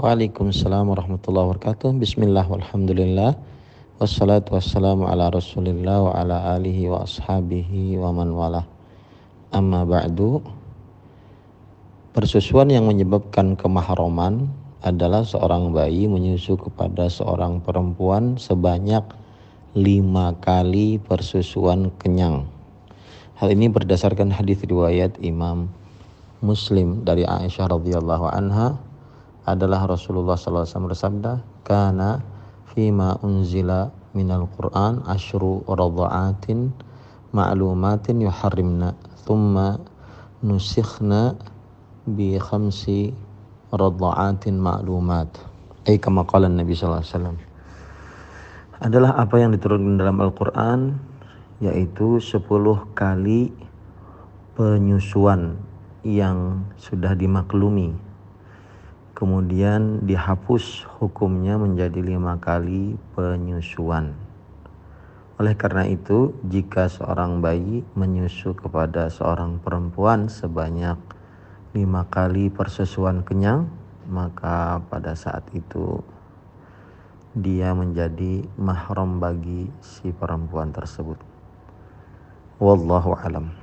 Waalaikumsalam warahmatullahi wabarakatuh. Bismillah walhamdulillah. Wassalatu wassalamu ala rasulillah wa ala alihi wa ashabihi wa man wala. Amma ba'du. Persusuan yang menyebabkan kemahroman adalah seorang bayi menyusu kepada seorang perempuan sebanyak lima kali persusuan kenyang. Hal ini berdasarkan hadis riwayat Imam Muslim dari Aisyah radhiyallahu anha adalah Rasulullah SAW bersabda, "Kana fima unzila minal Qur'an asyru radha'atin ma'lumatin yuharrimna thumma nusikhna bi khamsi radha'atin ma'lumat." Ay kama qala Nabi sallallahu alaihi wasallam. Adalah apa yang diturunkan dalam Al-Qur'an yaitu 10 kali penyusuan yang sudah dimaklumi kemudian dihapus hukumnya menjadi lima kali penyusuan. Oleh karena itu, jika seorang bayi menyusu kepada seorang perempuan sebanyak lima kali persusuan kenyang, maka pada saat itu dia menjadi mahram bagi si perempuan tersebut. Wallahu alam.